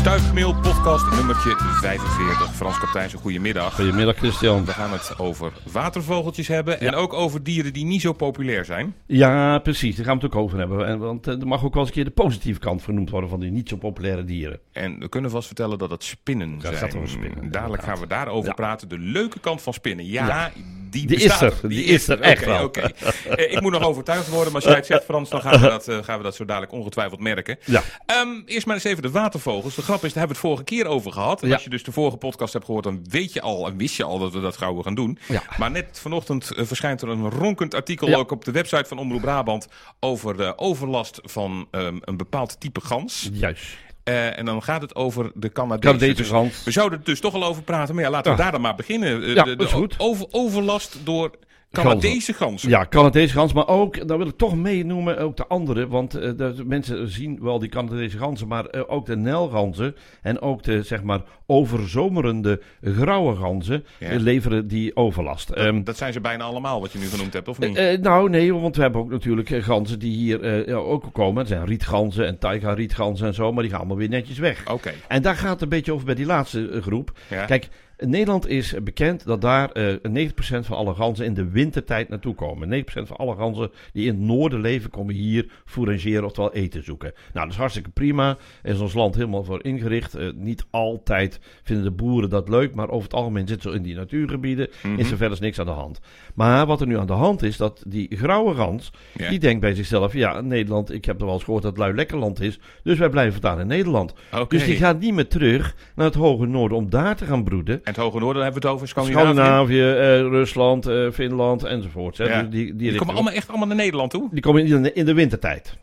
Stuifmeel podcast nummertje 45. Frans Kapteins, een goedemiddag. Goedemiddag Christian. We gaan het over watervogeltjes hebben en ook over dieren die niet zo populair zijn. Ja, precies. Daar gaan we het ook over hebben. En, want eh, er mag ook wel eens een keer de positieve kant vernoemd worden van die niet zo populaire dieren. En we kunnen vast vertellen dat het spinnen Ja, zijn. het gaat over spinnen, Dadelijk gaan we daarover Ja. praten. De leuke kant van spinnen. Ja, die, Die bestaat is er. Die is er echt wel. oké. Eh, ik moet nog overtuigd worden, maar als jij het zegt Frans, dan gaan we dat, eh, gaan we dat zo dadelijk ongetwijfeld merken. Ja. Ehm, eerst maar eens even de watervogels. Grap is, daar hebben we het vorige keer over gehad. En Ja. als je dus de vorige podcast hebt gehoord, dan weet je al en wist je al dat we dat gauw gaan doen. Ja. Maar net vanochtend eh, verschijnt er een ronkend artikel Ja. ook op de website van Omroep Brabant over de overlast van ehm, een bepaald type gans. Juist. Eh, en dan gaat het over de Canadese. Dus. We zouden er dus toch al over praten. Maar ja, laten we daar dan maar beginnen. Ja, de, de dat is goed. Over, overlast door Canadese ganzen. Ja, Canadese gans, maar ook, dan wil ik toch meenoemen, ook de andere. Want eh, de, mensen zien wel die Canadese ganzen, maar eh, ook de nelganzen en ook de, zeg maar, overzomerende grauwe ganzen Ja. eh, leveren die overlast. Ehm, Dat zijn ze bijna allemaal wat je nu genoemd hebt, of niet? Nou, nee, want we hebben ook natuurlijk ganzen die hier ook komen. Er zijn rietganzen en taiga-rietganzen en zo, maar die gaan allemaal weer netjes weg. Oké. En daar gaat het een beetje over bij die laatste groep. Ja. Kijk, Nederland is bekend dat daar eh 90% van alle ganzen in de wintertijd naartoe komen. 90% van alle ganzen die in het noorden leven, komen hier fourageren, oftewel eten zoeken. Nou, dat is hartstikke prima. Er is ons land helemaal voor ingericht. Eh, niet altijd vinden de boeren dat leuk, maar over het algemeen zitten ze in die natuurgebieden. Mhm. Is er verder niks aan de hand. Maar wat er nu aan de hand is, dat die grauwe gans, die denkt bij zichzelf, ja, Nederland, ik heb er wel eens gehoord dat het lui lekker land is, dus wij blijven vandaan in Nederland. Dus die gaat niet meer terug naar het hoge noorden om daar te gaan broeden. Het Hoge Noorden hebben we het over Scandinavië. Scandinavië, eh, Rusland, eh, Finland enzovoort. Hè. Ja. Dus die, die, Die komen allemaal echt allemaal naar Nederland toe. die komen in de, in de wintertijd.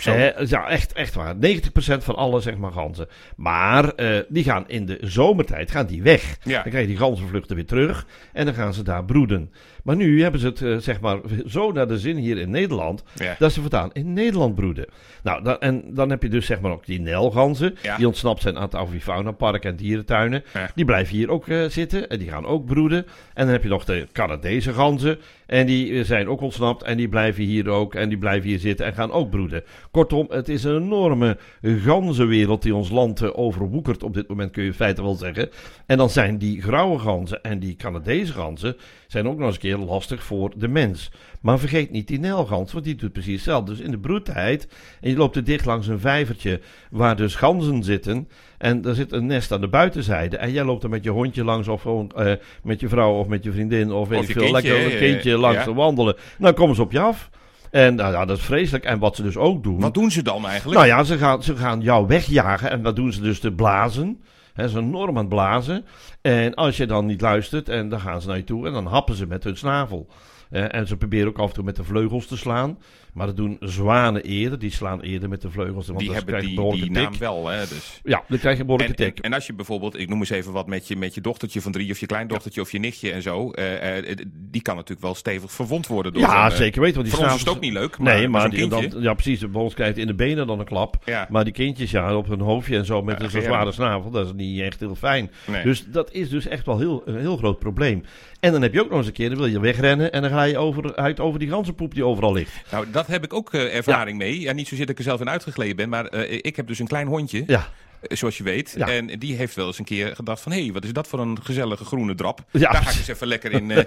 Zo. Eh, ja, echt, echt waar. 90% van alle zeg maar, ganzen. Maar eh, die gaan in de zomertijd gaan die weg. Ja. Dan krijg je die ganzenvluchten weer terug. En dan gaan ze daar broeden. Maar nu hebben ze het eh, zeg maar, zo naar de zin hier in Nederland. Ja. Dat ze voortaan in Nederland broeden. Nou, dan, en dan heb je dus zeg maar ook die nelganzen. Ja. Die ontsnapt zijn aan het avifauna park en dierentuinen. Die blijven hier ook eh, zitten. En die gaan ook broeden. En dan heb je nog de Canadese ganzen. En die eh, zijn ook ontsnapt. En die blijven hier ook. En die blijven hier zitten en gaan ook broeden. Kortom, het is een enorme ganzenwereld die ons land eh, overwoekert. Op dit moment kun je in feite wel zeggen. En dan zijn die grauwe ganzen en die Canadese ganzen. zijn ook nog eens een keer lastig voor de mens. Maar vergeet niet die nelgans, want die doet precies hetzelfde. Dus in de broedtijd. En je loopt er dicht langs een vijvertje. waar dus ganzen zitten. En er zit een nest aan de buitenzijde. En jij loopt er met je hondje langs. of gewoon eh, met je vrouw of met je vriendin. of weet Of ik je veel. kindje, lekker een kindje langs ja. te wandelen. Dan komen ze op je af. En nou, ja, dat is vreselijk. En wat ze dus ook doen. Wat doen ze dan eigenlijk? Nou ja, ze gaan, ze gaan jou wegjagen. En wat doen ze dus? Te blazen. He, ze enorm aan het blazen. En als je dan niet luistert, en dan gaan ze naar je toe en dan happen ze met hun snavel. Eh, en ze proberen ook af en toe met de vleugels te slaan. Maar dat doen zwanen eerder. Die slaan eerder met de vleugels. Want die hebben die, een naam tik. wel, hè? Dus. Ja, dan krijg je een En, behoorlijke en, tik. en als je bijvoorbeeld, ik noem eens even wat met je, met je dochtertje van drie of je kleindochtertje of je nichtje en zo, eh, eh, die kan natuurlijk wel stevig verwond worden door Ja, zeker weten. Want die Voor ons is het ook niet leuk, maar, nee, maar die, dan, ja, precies. Bij ons krijgt in de benen dan een klap. Ja. Maar die kindjes, ja, op hun hoofdje en zo met Ja, ja. zware snavel, dat is niet echt heel fijn. Nee. Dus dat is dus echt wel heel, een heel groot probleem. En dan heb je ook nog eens een keer, dan wil je wegrennen en dan ga je over, uit over die ganzenpoep die overal ligt. Nou, dat heb ik ook eh, ervaring mee. Ja, niet zozeer dat ik er zelf in uitgegleden ben, maar eh, ik heb dus een klein hondje, Ja, zoals je weet. Ja. En die heeft wel eens een keer gedacht van, hé, hey, wat is dat voor een gezellige groene drap? Ja. Daar ga ik eens even lekker in. eh,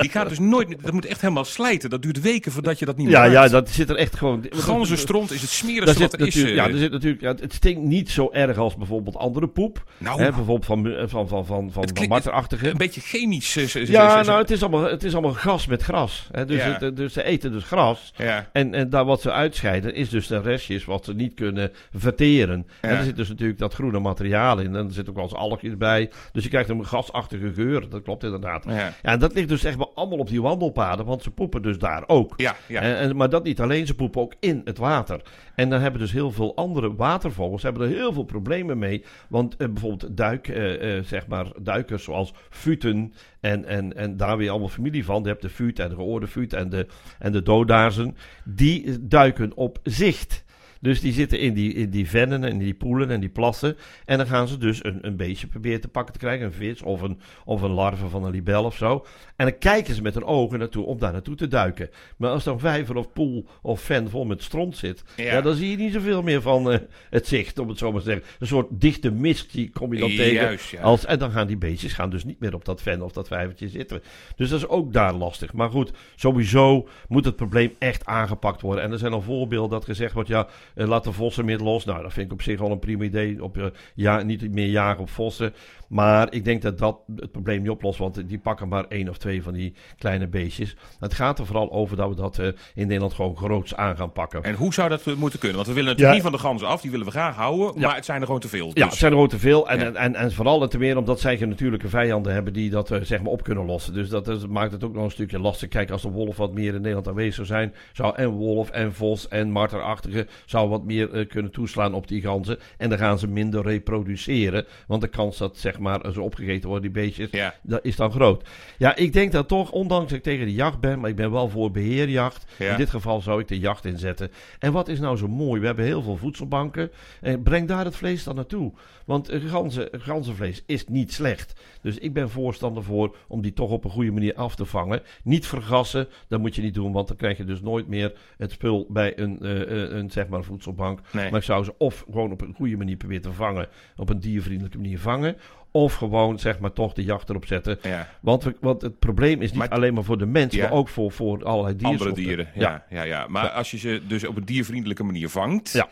die gaat dus nooit, dat moet echt helemaal slijten. Dat duurt weken voordat je dat niet meer ja, ja, dat zit er echt gewoon... Ganzenstront is het smerigste wat er is. ja, eh. er zit natuurlijk, ja, het stinkt niet zo erg als bijvoorbeeld andere poep. Nou, Hè, bijvoorbeeld van, van, van, van, van, van marterachtige. een beetje chemisch. eh, Ja, nou, het is allemaal, het is allemaal gas met gras. Hè? Dus, Ja. het- dus ze eten dus gras. En, en daar wat ze uitscheiden is dus de restjes wat ze niet kunnen verteren. En er zit dus natuurlijk dat groene materiaal in. En er zit ook wel eens algjes bij. Dus je krijgt een gasachtige geur. Dat klopt inderdaad. Ja. Ja. en dat ligt dus echt wel allemaal op die wandelpaden. Want ze poepen dus daar ook. Ja, ja. En, en- maar dat niet alleen, ze poepen ook in het water. En dan hebben dus heel veel andere watervogels hebben er heel veel problemen mee. Want eh, bijvoorbeeld duik, eh, eh, zeg maar, duikers zoals futen en, en, en daar weer allemaal familie van. Je hebt de fut en de geoorde fut en de, en de dodaarzen. Die duiken op zicht. Dus die zitten in die, in die vennen en die poelen en die plassen. En dan gaan ze dus een, een beestje proberen te pakken te krijgen. Een vis of een, of een larve van een libel of zo. En dan kijken ze met hun ogen naartoe om daar naartoe te duiken. Maar als een vijver of poel of ven vol met stront zit, ja. Ja. dan zie je niet zoveel meer van eh, het zicht, om het zo maar te zeggen. Een soort dichte mist die kom je dan tegen. Juist, ja. Als, en dan gaan die beestjes gaan dus niet meer op dat ven of dat vijvertje zitten. Dus dat is ook daar lastig. Maar goed, sowieso moet het probleem echt aangepakt worden. En er zijn al voorbeelden dat gezegd wordt, ja, eh, laat de vossen meer los. Nou, dat vind ik op zich wel een prima idee. Op, eh, ja, niet meer jagen op vossen. Maar ik denk dat dat het probleem niet oplost, want die pakken maar één of twee van die kleine beestjes. Het gaat er vooral over dat we dat eh, in Nederland gewoon groots aan gaan pakken. En hoe zou dat moeten kunnen? Want we willen natuurlijk Ja. niet van de ganzen af, die willen we graag houden, Ja. maar het zijn er gewoon te veel. Ja, Dus- het zijn er gewoon te veel. En, Ja. en, en, en vooral en te meer omdat zij geen natuurlijke vijanden hebben die dat zeg maar op kunnen lossen. Dus dat maakt het ook nog een stukje lastig. Kijk, als de wolf wat meer in Nederland aanwezig zou zijn, zou en wolf en vos en marterachtige zou wat meer eh, kunnen toeslaan op die ganzen. En dan gaan ze minder reproduceren. Want de kans dat zeg maar ze opgegeten worden, die beestjes, Ja. dat is dan groot. Ja, ik denk dat toch, ondanks dat ik tegen de jacht ben, maar ik ben wel voor beheerjacht. Ja. In dit geval zou ik de jacht inzetten. En wat is nou zo mooi? We hebben heel veel voedselbanken. En breng daar het vlees dan naartoe. Want eh, ganzen, ganzenvlees is niet slecht. Dus ik ben voorstander voor om die toch op een goede manier af te vangen. Niet vergassen, dat moet je niet doen, want dan krijg je dus nooit meer het spul bij een, eh, eh, een zeg maar voedselbank. Nee. Maar ik zou ze of gewoon op een goede manier proberen te vangen, op een diervriendelijke manier vangen. Of gewoon zeg maar toch de jacht erop zetten. Ja. Want, we, want het probleem is niet Maar- alleen maar voor de mens, Ja. maar ook voor, voor allerlei Andere diersoorten. dieren, ja, ja. Ja, Maar als je ze dus op een diervriendelijke manier vangt,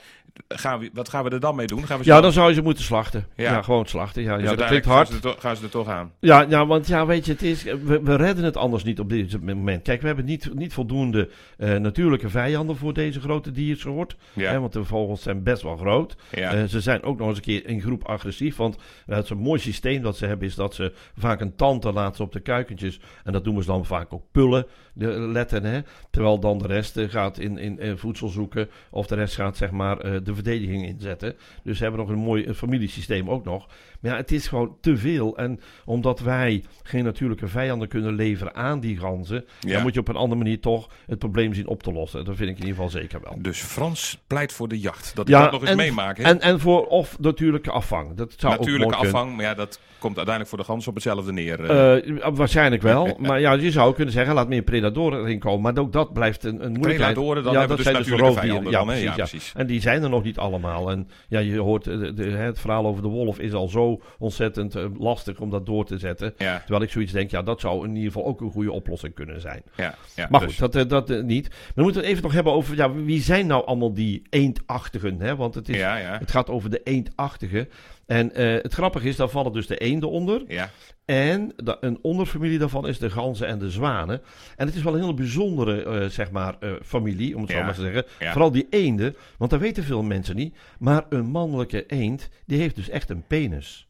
gaan we, wat gaan we er dan mee doen? Gaan we Ja, dan zou je ze moeten slachten. Ja. Gewoon slachten. Ja, dus ja dat klinkt hard. Gaan ze, er toch, gaan ze er toch aan. Ja, ja, want ja, weet je, het is, we, we redden het anders niet op dit moment. Kijk, we hebben niet, niet voldoende eh, natuurlijke vijanden voor deze grote diersoort. Ja. Hè, want de vogels zijn best wel groot. Eh, ze zijn ook nog eens een keer in groep agressief. Want eh, het is een mooi systeem dat ze hebben, is dat ze vaak een tand te laten op de kuikentjes. En dat noemen ze dan vaak ook pullen, de letten. Hè? Terwijl dan de rest eh, gaat in, in, voedsel zoeken. Of de rest gaat zeg maar eh, de verdediging inzetten. Dus ze hebben nog een mooi eh, familiesysteem ook nog. Maar ja, het is gewoon te veel. En omdat wij geen natuurlijke vijanden kunnen leveren aan die ganzen. Ja. Dan moet je op een andere manier toch het probleem zien op te lossen. Dat vind ik in ieder geval zeker wel. Dus Frans pleit voor de jacht. Dat ik Ja, dat nog eens en- meemaak. hè? En, en voor of natuurlijke afvang. Dat zou Natuurlijke ook mooi kunnen. afvang, maar ja, dat komt uiteindelijk voor de gans op hetzelfde neer. eh. Eh, waarschijnlijk wel. Maar ja, je zou kunnen zeggen, laat meer predadoren erin komen. Maar ook dat blijft een, een moeilijkheid. Predadoren, dan ja, hebben we dat dus zijn natuurlijke roofdieren. vijanden Ja, precies, Ja, precies. En die zijn er nog niet allemaal. En ja, je hoort, eh, de, de- het verhaal over de wolf is al zo ontzettend lastig om dat door te zetten. ja, Terwijl ik zoiets denk, ja, dat zou in ieder geval ook een goede oplossing kunnen zijn. ja, ja. Maar dus- goed, dat, dat niet. Dan moeten we het even nog hebben over, ja, wie zijn nou allemaal die eendachtigen? Hè? Want het, is, het gaat over de eendachtigen. En eh, het grappige is, daar vallen dus de eenden onder. ja. En een onderfamilie daarvan is de ganzen en de zwanen. En het is wel een hele bijzondere, eh, zeg maar, eh, familie, om het zo maar te zeggen. ja. Vooral die eenden, want dat weten veel mensen niet. Maar een mannelijke eend, die heeft dus echt een penis.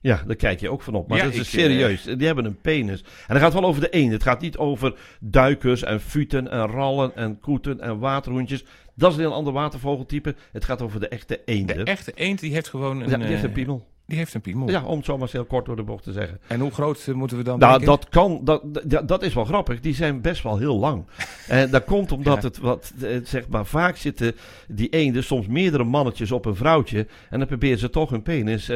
Ja, daar kijk je ook van op. Maar Ja, dat is serieus. Die hebben een penis. En dat gaat wel over de eenden. Het gaat niet over duikers en futen en rallen en koeten en waterhoentjes. Dat is een heel ander watervogeltype. Het gaat over de echte eenden. De echte eend die heeft gewoon een, ja, die heeft een eh, piemel. die heeft een piemel. Ja, om het zo maar heel kort door de bocht te zeggen. En hoe groot eh, moeten we dan Nou, denken? dat kan, dat, dat, dat is wel grappig. Die zijn best wel heel lang. En dat komt omdat Ja. het wat, eh, zeg maar, vaak zitten die eenden soms meerdere mannetjes op een vrouwtje. En dan proberen ze toch hun penis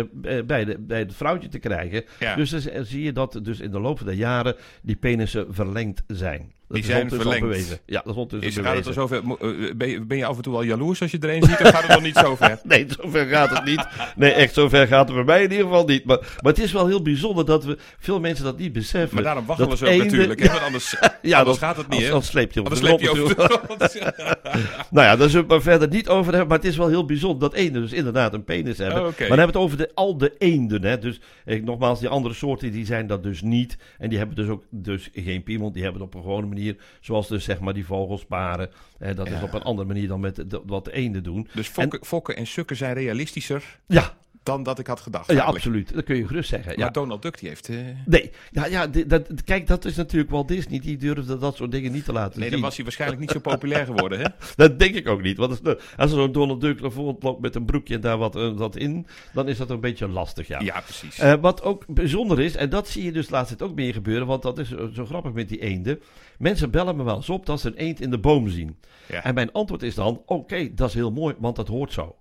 bij, de, bij het vrouwtje te krijgen. Ja. Dus dan zie je dat dus in de loop der jaren die penissen verlengd zijn. Die zijn al verlengd. Ja, dat is ondertussen Is, gaat het er zover, mo- eh, ben, je, ben je af en toe al jaloers als je er een ziet? Of gaat het nog niet zo ver? Nee, zover gaat het niet. Nee, echt zover gaat het bij mij in ieder geval niet. Maar, maar het is wel heel bijzonder dat we veel mensen dat niet beseffen. Maar daarom wachten we zo natuurlijk. hè, Want anders, Ja, anders dat- gaat het niet. Anders, sleep je op Anders de sleep je grond. Nou ja, daar zullen we het maar verder niet over hebben. Maar het is wel heel bijzonder dat eenden dus inderdaad een penis hebben. Oh. Maar dan hebben we het over de, al de eenden. Hè. Dus eh, nogmaals, die andere soorten die zijn dat dus niet. En die hebben dus ook dus geen piemel. Die hebben het op een gewone manier. Zoals dus zeg maar die vogels paren. Eh, dat is op een andere manier dan met de, wat de eenden doen. Dus fokken, fokken en sukken zijn realistischer Ja, dan dat ik had gedacht. Ja, eigenlijk. absoluut. Dat kun je gerust zeggen. Maar Ja. Donald Duck die heeft... eh, Nee, ja, ja, dat, kijk, dat is natuurlijk wel Disney. Die durfde dat soort dingen niet te laten nee, zien. dan was hij waarschijnlijk niet zo populair geworden, hè? Dat denk ik ook niet. Want als, er- als er zo'n Donald Duck naar voren loopt met een broekje en daar wat, eh, wat in, dan is dat een beetje lastig, ja. Ja, precies. Eh, wat ook bijzonder is, en dat zie je dus laatst tijd ook meer gebeuren, want dat is zo zo grappig met die eenden. Mensen bellen me wel eens op dat ze een eend in de boom zien. Ja. En mijn antwoord is dan, oké, dat is heel mooi, want dat hoort zo.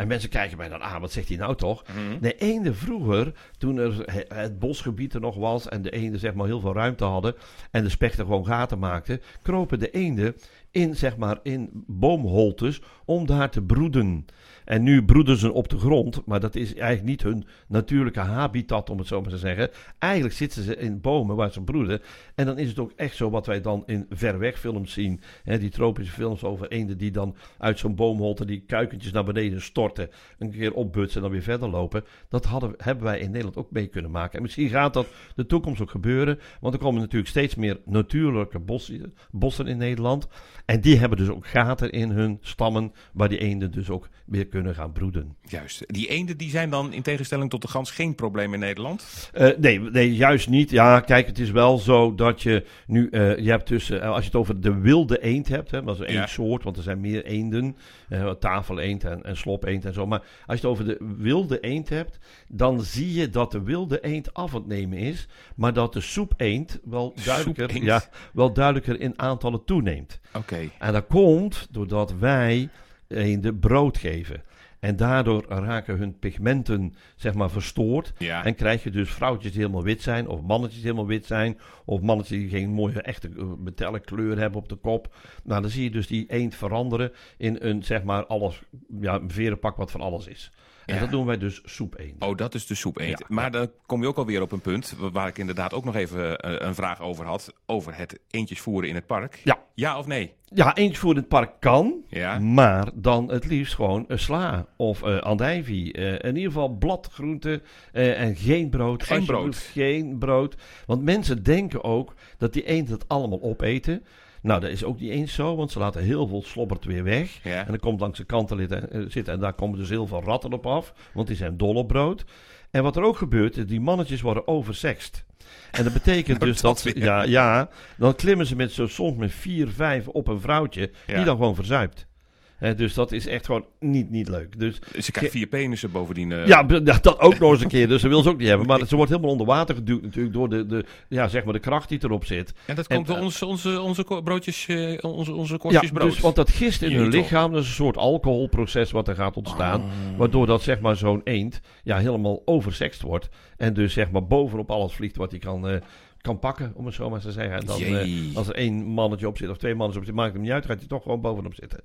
En mensen kijken mij dan aan, wat zegt hij nou toch? Mhm. De eenden vroeger, toen er he- het bosgebied er nog was en de eenden zeg maar heel veel ruimte hadden en de spechten gewoon gaten maakten, kropen de eenden in zeg maar in boomholtes om daar te broeden. En nu broeden ze op de grond, maar dat is eigenlijk niet hun natuurlijke habitat, om het zo maar te zeggen. Eigenlijk zitten ze in bomen waar ze broeden. En dan is het ook echt zo wat wij dan in verwegfilms zien. Hè, die tropische films over eenden die dan uit zo'n boomholte die kuikentjes naar beneden storten. Een keer opbutsen en dan weer verder lopen. Dat hadden, hebben wij in Nederland ook mee kunnen maken. En misschien gaat dat de toekomst ook gebeuren. Want er komen natuurlijk steeds meer natuurlijke bossen in Nederland. En die hebben dus ook gaten in hun stammen. Waar die eenden dus ook weer kunnen gaan broeden. Juist. Die eenden die zijn dan in tegenstelling tot de gans geen probleem in Nederland. Eh, nee, nee, juist niet. Ja, kijk, het is wel zo dat je nu, eh, je hebt tussen, eh, als je het over de wilde eend hebt, hè, dat is één Ja. soort, want er zijn meer eenden, eh tafeleend en, en slopeend en zo. Maar als je het over de wilde eend hebt, dan zie je dat de wilde eend af aan het nemen is, maar dat de soepeend wel duidelijker, ja, wel duidelijker in aantallen toeneemt. Oké. En dat komt doordat wij eenden brood geven. En daardoor raken hun pigmenten, zeg maar, verstoord. Ja. En krijg je dus vrouwtjes die helemaal wit zijn, of mannetjes die helemaal wit zijn, of mannetjes die geen mooie echte eh, metallic kleur hebben op de kop. Nou, dan zie je dus die eend veranderen in een, zeg maar, alles, ja, een verenpak wat van alles is. En Ja. dat noemen wij dus soep eend. Oh, dat is de soep eend. Ja. Maar dan kom je ook alweer op een punt wa- waar ik inderdaad ook nog even eh, een vraag over had. Over het eendjes voeren in het park. Ja. Ja of nee? Ja, eentje voor in het park kan, Ja. maar dan het liefst gewoon een sla of eh andijvie. Eh, in ieder geval bladgroenten eh, en geen brood. Geen Alsjeblieft, Geen brood. Want mensen denken ook dat die eend het allemaal opeten. Nou, dat is ook niet eens zo, want ze laten heel veel slobbert weer weg. Ja. En dan komt langs de kanten eh, zitten en daar komen dus heel veel ratten op af, want die zijn dol op brood. En wat er ook gebeurt, is die mannetjes worden oversext. En dat betekent dus dat ja, ja, dan klimmen ze met zo soms met vier, vijf op een vrouwtje, Ja. die dan gewoon verzuipt. Dus dat is echt gewoon niet, niet leuk. Dus Ze krijgt vier penissen bovendien. eh. ja, ja, dat ook nog eens een keer. Dus ze wil ze ook niet hebben. Maar ze wordt helemaal onder water geduwd natuurlijk door de, de, ja, zeg maar de kracht die erop zit. En dat En, komt door eh, onze, onze, onze broodjes, eh, onze, onze Ja, korstjes brood. dus, want dat gist in hun lichaam, dat is een soort alcoholproces wat er gaat ontstaan. Oh. Waardoor dat zeg maar zo'n eend ja, helemaal oversext wordt. En dus zeg maar bovenop alles vliegt wat hij kan, eh, kan pakken, om het zo maar te zeggen. En dan, eh, als er één mannetje op zit of twee mannetjes op zitten, maakt het niet uit, gaat hij toch gewoon bovenop zitten.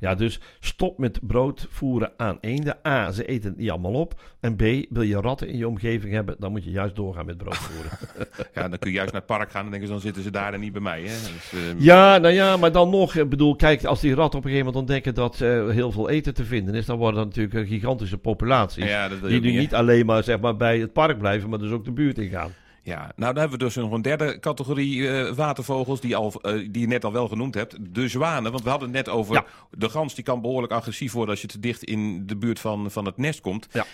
Ja, dus stop met brood voeren aan eenden. A, ze eten het niet allemaal op. En B, wil je ratten in je omgeving hebben, dan moet je juist doorgaan met brood voeren. Ja, dan kun je juist naar het park gaan en denken ze, dan zitten ze daar en niet bij mij. Hè? Dus, eh, Ja, nou ja, maar dan nog, ik bedoel, kijk, als die ratten op een gegeven moment ontdekken dat eh, heel veel eten te vinden is, dan worden dat natuurlijk een gigantische populaties. ja, dat wil je die nu niet, alleen maar, zeg maar bij het park blijven, maar dus ook de buurt ingaan. Ja, nou dan hebben we dus nog een derde categorie eh, watervogels die, al, eh, die je net al wel genoemd hebt. De zwanen, want we hadden het net over Ja. de gans die kan behoorlijk agressief worden als je te dicht in de buurt van, van het nest komt. Ja.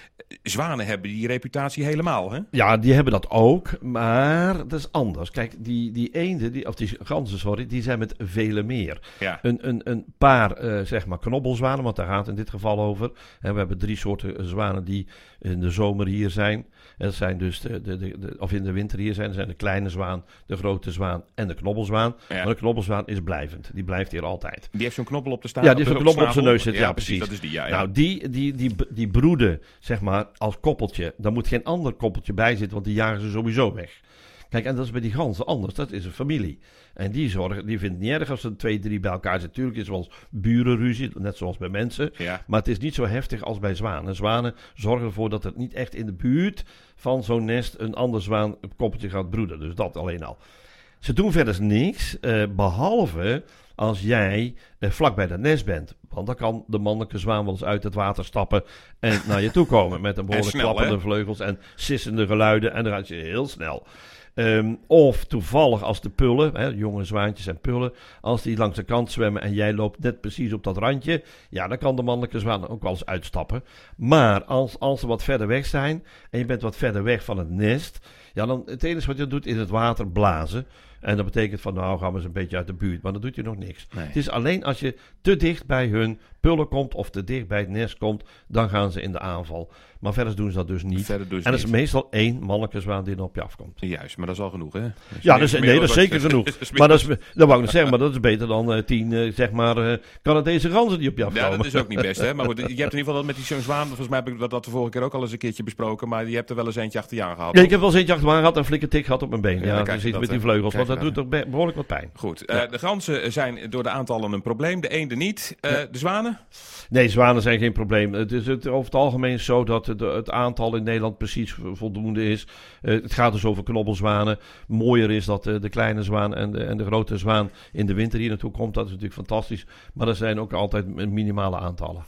Zwanen hebben die reputatie helemaal, hè? Ja, die hebben dat ook, maar dat is anders. Kijk, die, die eenden, die, of die ganzen, sorry, die zijn met vele meer. Ja. Een, een, een paar, eh, zeg maar, knobbelzwanen, want daar gaat het in dit geval over. En we hebben drie soorten zwanen die in de zomer hier zijn. En dat zijn dus, de, de, de, of in de winter hier zijn. Zijn de kleine zwaan, de grote zwaan en de knobbelzwaan. Ja. Maar de knobbelzwaan is blijvend. Die blijft hier altijd. Die heeft zo'n knobbel op de staan. Ja, die heeft de knobbel op zijn neus zitten, ja, precies. Dat is die, ja. ja. Nou, die, die, die, die broeden, zeg maar, als koppeltje. Daar moet geen ander koppeltje bij zitten, want die jagen ze sowieso weg. Kijk, en dat is bij die ganzen anders. Dat is een familie. En die zorgen, die vindt het niet erg als er twee, drie bij elkaar zitten. Tuurlijk is wel eens burenruzie, net zoals bij mensen. ja. Maar het is niet zo heftig als bij zwanen. Zwanen zorgen ervoor dat het niet echt in de buurt van zo'n nest een ander zwaan een koppeltje gaat broeden. Dus dat alleen al. Ze doen verder niks, eh, behalve als jij eh, vlak bij dat nest bent. Want dan kan de mannelijke zwaan wel eens uit het water stappen en naar je toe komen. Met een behoorlijk snel, klappende hè? vleugels en sissende geluiden. En dan gaat je heel snel. Ehm, of toevallig als de pullen, hè, jonge zwaantjes en pullen, als die langs de kant zwemmen en jij loopt net precies op dat randje, ja, dan kan de mannelijke zwaan ook wel eens uitstappen. Maar als, als ze wat verder weg zijn en je bent wat verder weg van het nest, ja, dan het enige wat je doet is het water blazen. En dat betekent van nou gaan we eens een beetje uit de buurt. Maar dan doet je nog niks. Nee. Het is alleen als je te dicht bij hun pullen komt of te dicht bij het nest komt, dan gaan ze in de aanval. Maar verder doen ze dat dus niet. En er is meestal één mannelijke zwaan die dan op je afkomt. Juist, maar dat is al genoeg, hè? Ja, dat nee, dat is zeker genoeg. is Maar dat, is, dat wou ik nog zeggen, maar dat is beter dan eh, tien, eh, zeg maar, eh Canadese ganzen die op je afkomen. Ja, dat is ook niet best, hè? Maar goed, je hebt in ieder geval dat met die zo'n zwaan, volgens mij heb ik dat, dat de vorige keer ook al eens een keertje besproken, maar je hebt er wel eens eentje achter je aangehad. Ja, ik heb wel eens eentje gehad en een flinke tik gehad op mijn been. Ja, Ja, dat, met die vleugels, want dat doet toch be- behoorlijk wat pijn. Goed, eh, de ganzen zijn door de aantallen een probleem, de eenden niet. Eh, De zwanen? Nee, zwanen zijn geen probleem. Het is het, over het algemeen zo dat het, het aantal in Nederland precies voldoende is. Eh, het gaat dus over knobbelzwanen. Mooier is dat eh, de kleine zwaan en de, en de grote zwaan in de winter hier naartoe komt. Dat is natuurlijk fantastisch. Maar er zijn ook altijd minimale aantallen.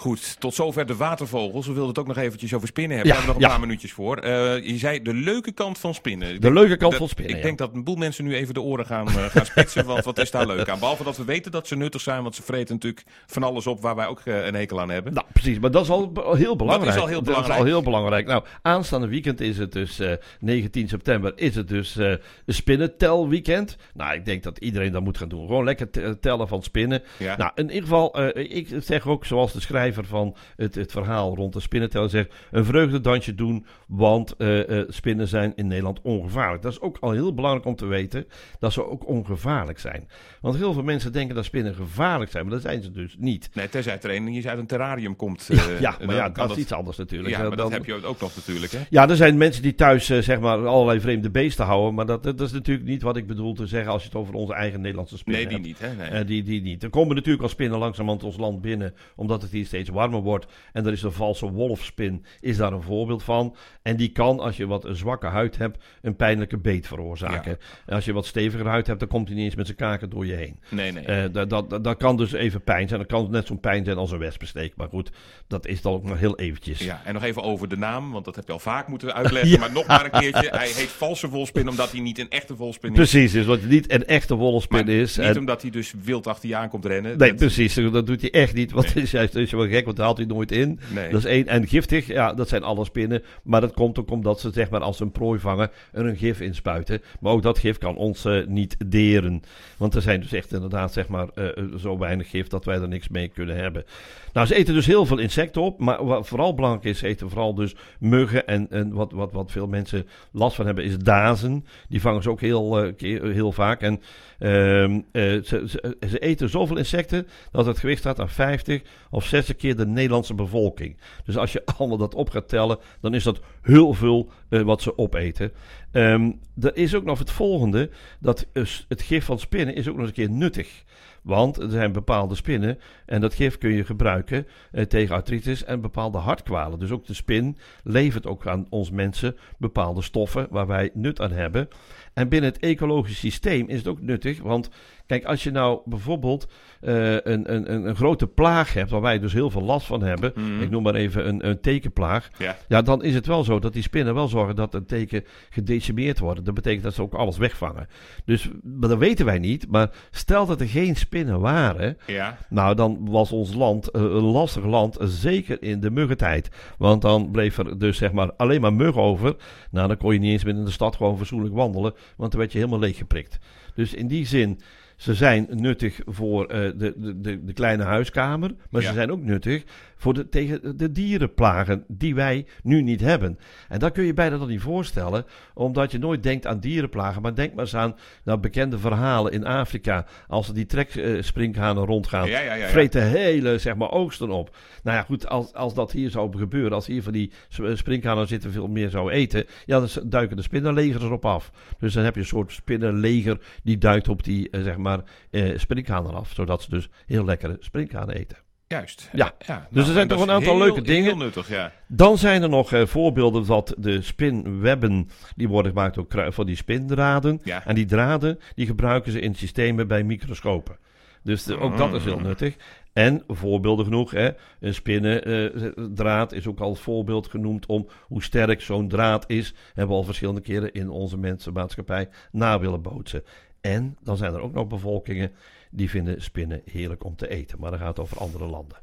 Goed, tot zover de watervogels. We wilden het ook nog eventjes over spinnen hebben. Ja, Daar hebben we nog een ja. paar minuutjes voor. Eh, je zei de leuke kant van spinnen. De denk- leuke kant dat- van spinnen, Ik ja. denk dat een boel mensen nu even de oren gaan, eh, gaan spitsen. want wat is daar leuk aan? Behalve dat we weten dat ze nuttig zijn. Want ze vreten natuurlijk van alles op waar wij ook eh, een hekel aan hebben. Nou, precies. Maar dat is al heel belangrijk. al heel Dat belangrijk. is al heel belangrijk. Nou, aanstaande weekend is het dus, eh 19 september, is het dus spinnentelweekend. Nou, ik denk dat iedereen dat moet gaan doen. Gewoon lekker te- tellen van spinnen. Nou, in ieder geval, ik zeg ook zoals de schrijver van het, het verhaal rond de spinnenteller zegt, een vreugdedansje doen, want eh, eh, spinnen zijn in Nederland ongevaarlijk. Dat is ook al heel belangrijk om te weten, dat ze ook ongevaarlijk zijn. Want heel veel mensen denken dat spinnen gevaarlijk zijn, maar dat zijn ze dus niet. Nee, tenzij er een die uit een terrarium komt. Ja, eh, ja, maar ja, dat is iets anders natuurlijk. Ja, maar dat dan- heb je ook nog natuurlijk, hè? ja, er zijn mensen die thuis zeg maar allerlei vreemde beesten houden. Maar dat, dat is natuurlijk niet wat ik bedoel te zeggen als je het over onze eigen Nederlandse spinnen Nee, die hebt. niet, hè? Nee. Die, die niet. Er komen natuurlijk al spinnen langzamerhand ons land binnen, omdat het hier steeds warmer wordt. En er is de valse wolfspin, is daar een voorbeeld van. En die kan, als je wat een zwakke huid hebt, een pijnlijke beet veroorzaken. En als je wat steviger huid hebt, dan komt hij niet eens met zijn kaken door je heen. nee, nee. Eh, dat, dat, kan dus even pijn zijn. Dat kan net zo'n pijn zijn als een wespensteek. Maar goed, dat is dan ook nog heel eventjes. Ja, en nog even over de naam, want dat heb je al vaak moeten uitleggen. Ja. Maar nog maar een keertje. Hij heet valse wolspin omdat hij niet een echte wolspin is. Precies, dus wat niet een echte wolfspin Maar is. Niet En- omdat hij dus wild achter je aan komt rennen. Nee, Dat- precies. Dat doet hij echt niet. Want het is juist is wel gek, want daar haalt hij nooit in. Nee. Dat is één. En giftig, ja, dat zijn alle spinnen. Maar dat komt ook omdat ze, zeg maar, als ze een prooi vangen, er een gif in spuiten. Maar ook dat gif kan ons eh, niet deren. Want er zijn dus echt inderdaad, zeg maar, eh, eh, zo weinig gif dat wij er niks mee kunnen hebben. Nou, ze eten dus heel veel insecten op. Maar wat vooral belangrijk is, ze eten vooral dus muggen. En, en wat, wat, wat veel mensen last van hebben, is dazen. Die vangen ze ook heel, heel vaak. En ehm, eh, ze, ze, ze eten zoveel insecten dat het gewicht staat aan 50 of 60 keer de Nederlandse bevolking. Dus als je allemaal dat op gaat tellen, dan is dat heel veel eh, wat ze opeten. Ehm, er is ook nog het volgende, dat het gif van spinnen is ook nog een keer nuttig. Want er zijn bepaalde spinnen en dat gif kun je gebruiken eh, tegen artritis en bepaalde hartkwalen. Dus ook de spin levert ook aan ons mensen bepaalde stoffen waar wij nut aan hebben. En binnen het ecologisch systeem is het ook nuttig, want kijk, als je nou bijvoorbeeld eh, een, een, een, een grote plaag hebt, waar wij dus heel veel last van hebben, Mhm. ik noem maar even een, een tekenplaag, Ja. ja, dan is het wel zo dat die spinnen wel zorgen dat een teken gedecimeerd wordt. Dat betekent dat ze ook alles wegvangen. Dus maar dat weten wij niet, maar stel dat er geen spinnen waren, Ja. nou, dan was ons land eh, een lastig land, zeker in de muggentijd. Want dan bleef er dus zeg maar alleen maar mug over. Nou, dan kon je niet eens meer in de stad gewoon fatsoenlijk wandelen, want dan werd je helemaal leeggeprikt. Dus in die zin, ze zijn nuttig voor eh, de, de, de, de kleine huiskamer, maar Ja. ze zijn ook nuttig voor de, tegen de dierenplagen die wij nu niet hebben. En dat kun je bijna dan niet voorstellen, omdat je nooit denkt aan dierenplagen, maar denk maar eens aan nou, bekende verhalen in Afrika, als er die treksprinkhanen rondgaan Ja, ja, ja, ja. vreten hele zeg maar, oogsten op. Nou ja, goed, als, als dat hier zou gebeuren, als hier van die sp- sprinkhanen zitten veel meer zou eten, ja, dan duiken de spinnenlegers erop af. Dus dan heb je een soort spinnenleger die duikt op die, eh, zeg maar, eh sprinkhanen af, zodat ze dus heel lekkere sprinkhanen eten. Juist. Ja. ja. Dus er zijn toch een aantal heel- leuke dingen. Heel nuttig, ja. Dan zijn er nog eh, voorbeelden dat de spinwebben, die worden gemaakt ook van die spindraden. Ja. En die draden, die gebruiken ze in systemen bij microscopen. Dus de- ook dat is heel nuttig. En voorbeelden genoeg, hè? een spinnendraad is ook al voorbeeld genoemd om hoe sterk zo'n draad is. Hebben we al verschillende keren in onze mensenmaatschappij na willen bootsen. En dan zijn er ook nog bevolkingen die vinden spinnen heerlijk om te eten. Maar dan gaat over andere landen.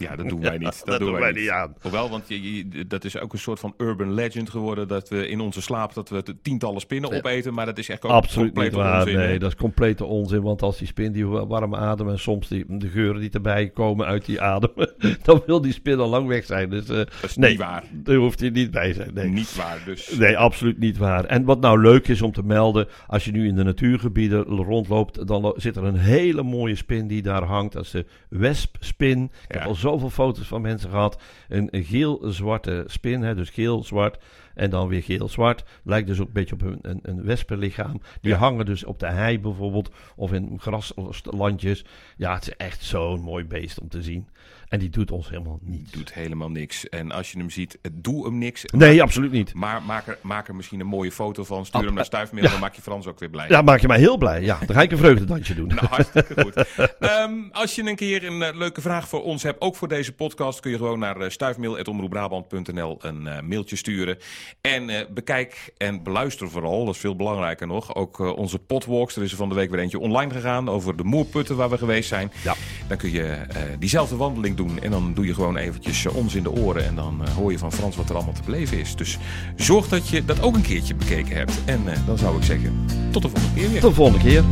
Ja, dat doen wij niet. Dat, dat doen wij niet. aan. Hoewel, want je, je- dat is ook een soort van urban legend geworden. Dat we in onze slaap dat we tientallen spinnen opeten. Maar dat is echt ook Absoluut niet waar. onzin, nee, dat is complete onzin. Want als die spin die wa- warm ademt en soms die, de geuren die erbij komen uit die adem, dan wil die spin al lang weg zijn. Dus eh, Dat is nee, niet waar. daar hoeft hij niet bij zijn. Nee. Niet waar, dus. Nee, absoluut niet waar. En wat nou leuk is om te melden, als je nu in de natuurgebieden rondloopt, dan zit er een hele mooie spin die daar hangt. Dat is de wespspin. Ik heb al zoveel foto's van mensen gehad. Een, geel-zwarte spin, hè, dus geel-zwart en dan weer geel-zwart. Lijkt dus ook een beetje op een, een, een wespenlichaam. Die Ja. hangen dus op de hei bijvoorbeeld, of in graslandjes. Ja, het is echt zo'n mooi beest om te zien. En die doet ons helemaal niets. Doet helemaal niks. En als je hem ziet, eh, doe hem niks. Nee, absoluut niet. Maar maak er, maak er misschien een mooie foto van. Stuur hem naar Stuifmiddel. Dan maak je Frans ook weer blij. Ja, maak je mij heel blij. Ja, dan ga ik een vreugdedansje doen. Nou, hartstikke goed. Ehm, als je een keer een eh, leuke vraag voor ons hebt, ook voor deze podcast, kun je gewoon naar uh, een mailtje sturen. En bekijk en beluister vooral, dat is veel belangrijker nog, ook onze potwalks. Er is er van de week weer eentje online gegaan over de moerputten waar we geweest zijn. Ja. Dan kun je diezelfde wandeling doen en dan doe je gewoon eventjes eh, ons in de oren en dan eh, hoor je van Frans wat er allemaal te beleven is. Dus zorg dat je dat ook een keertje bekeken hebt. En eh, dan zou ik zeggen, tot de volgende keer weer. Tot de volgende keer.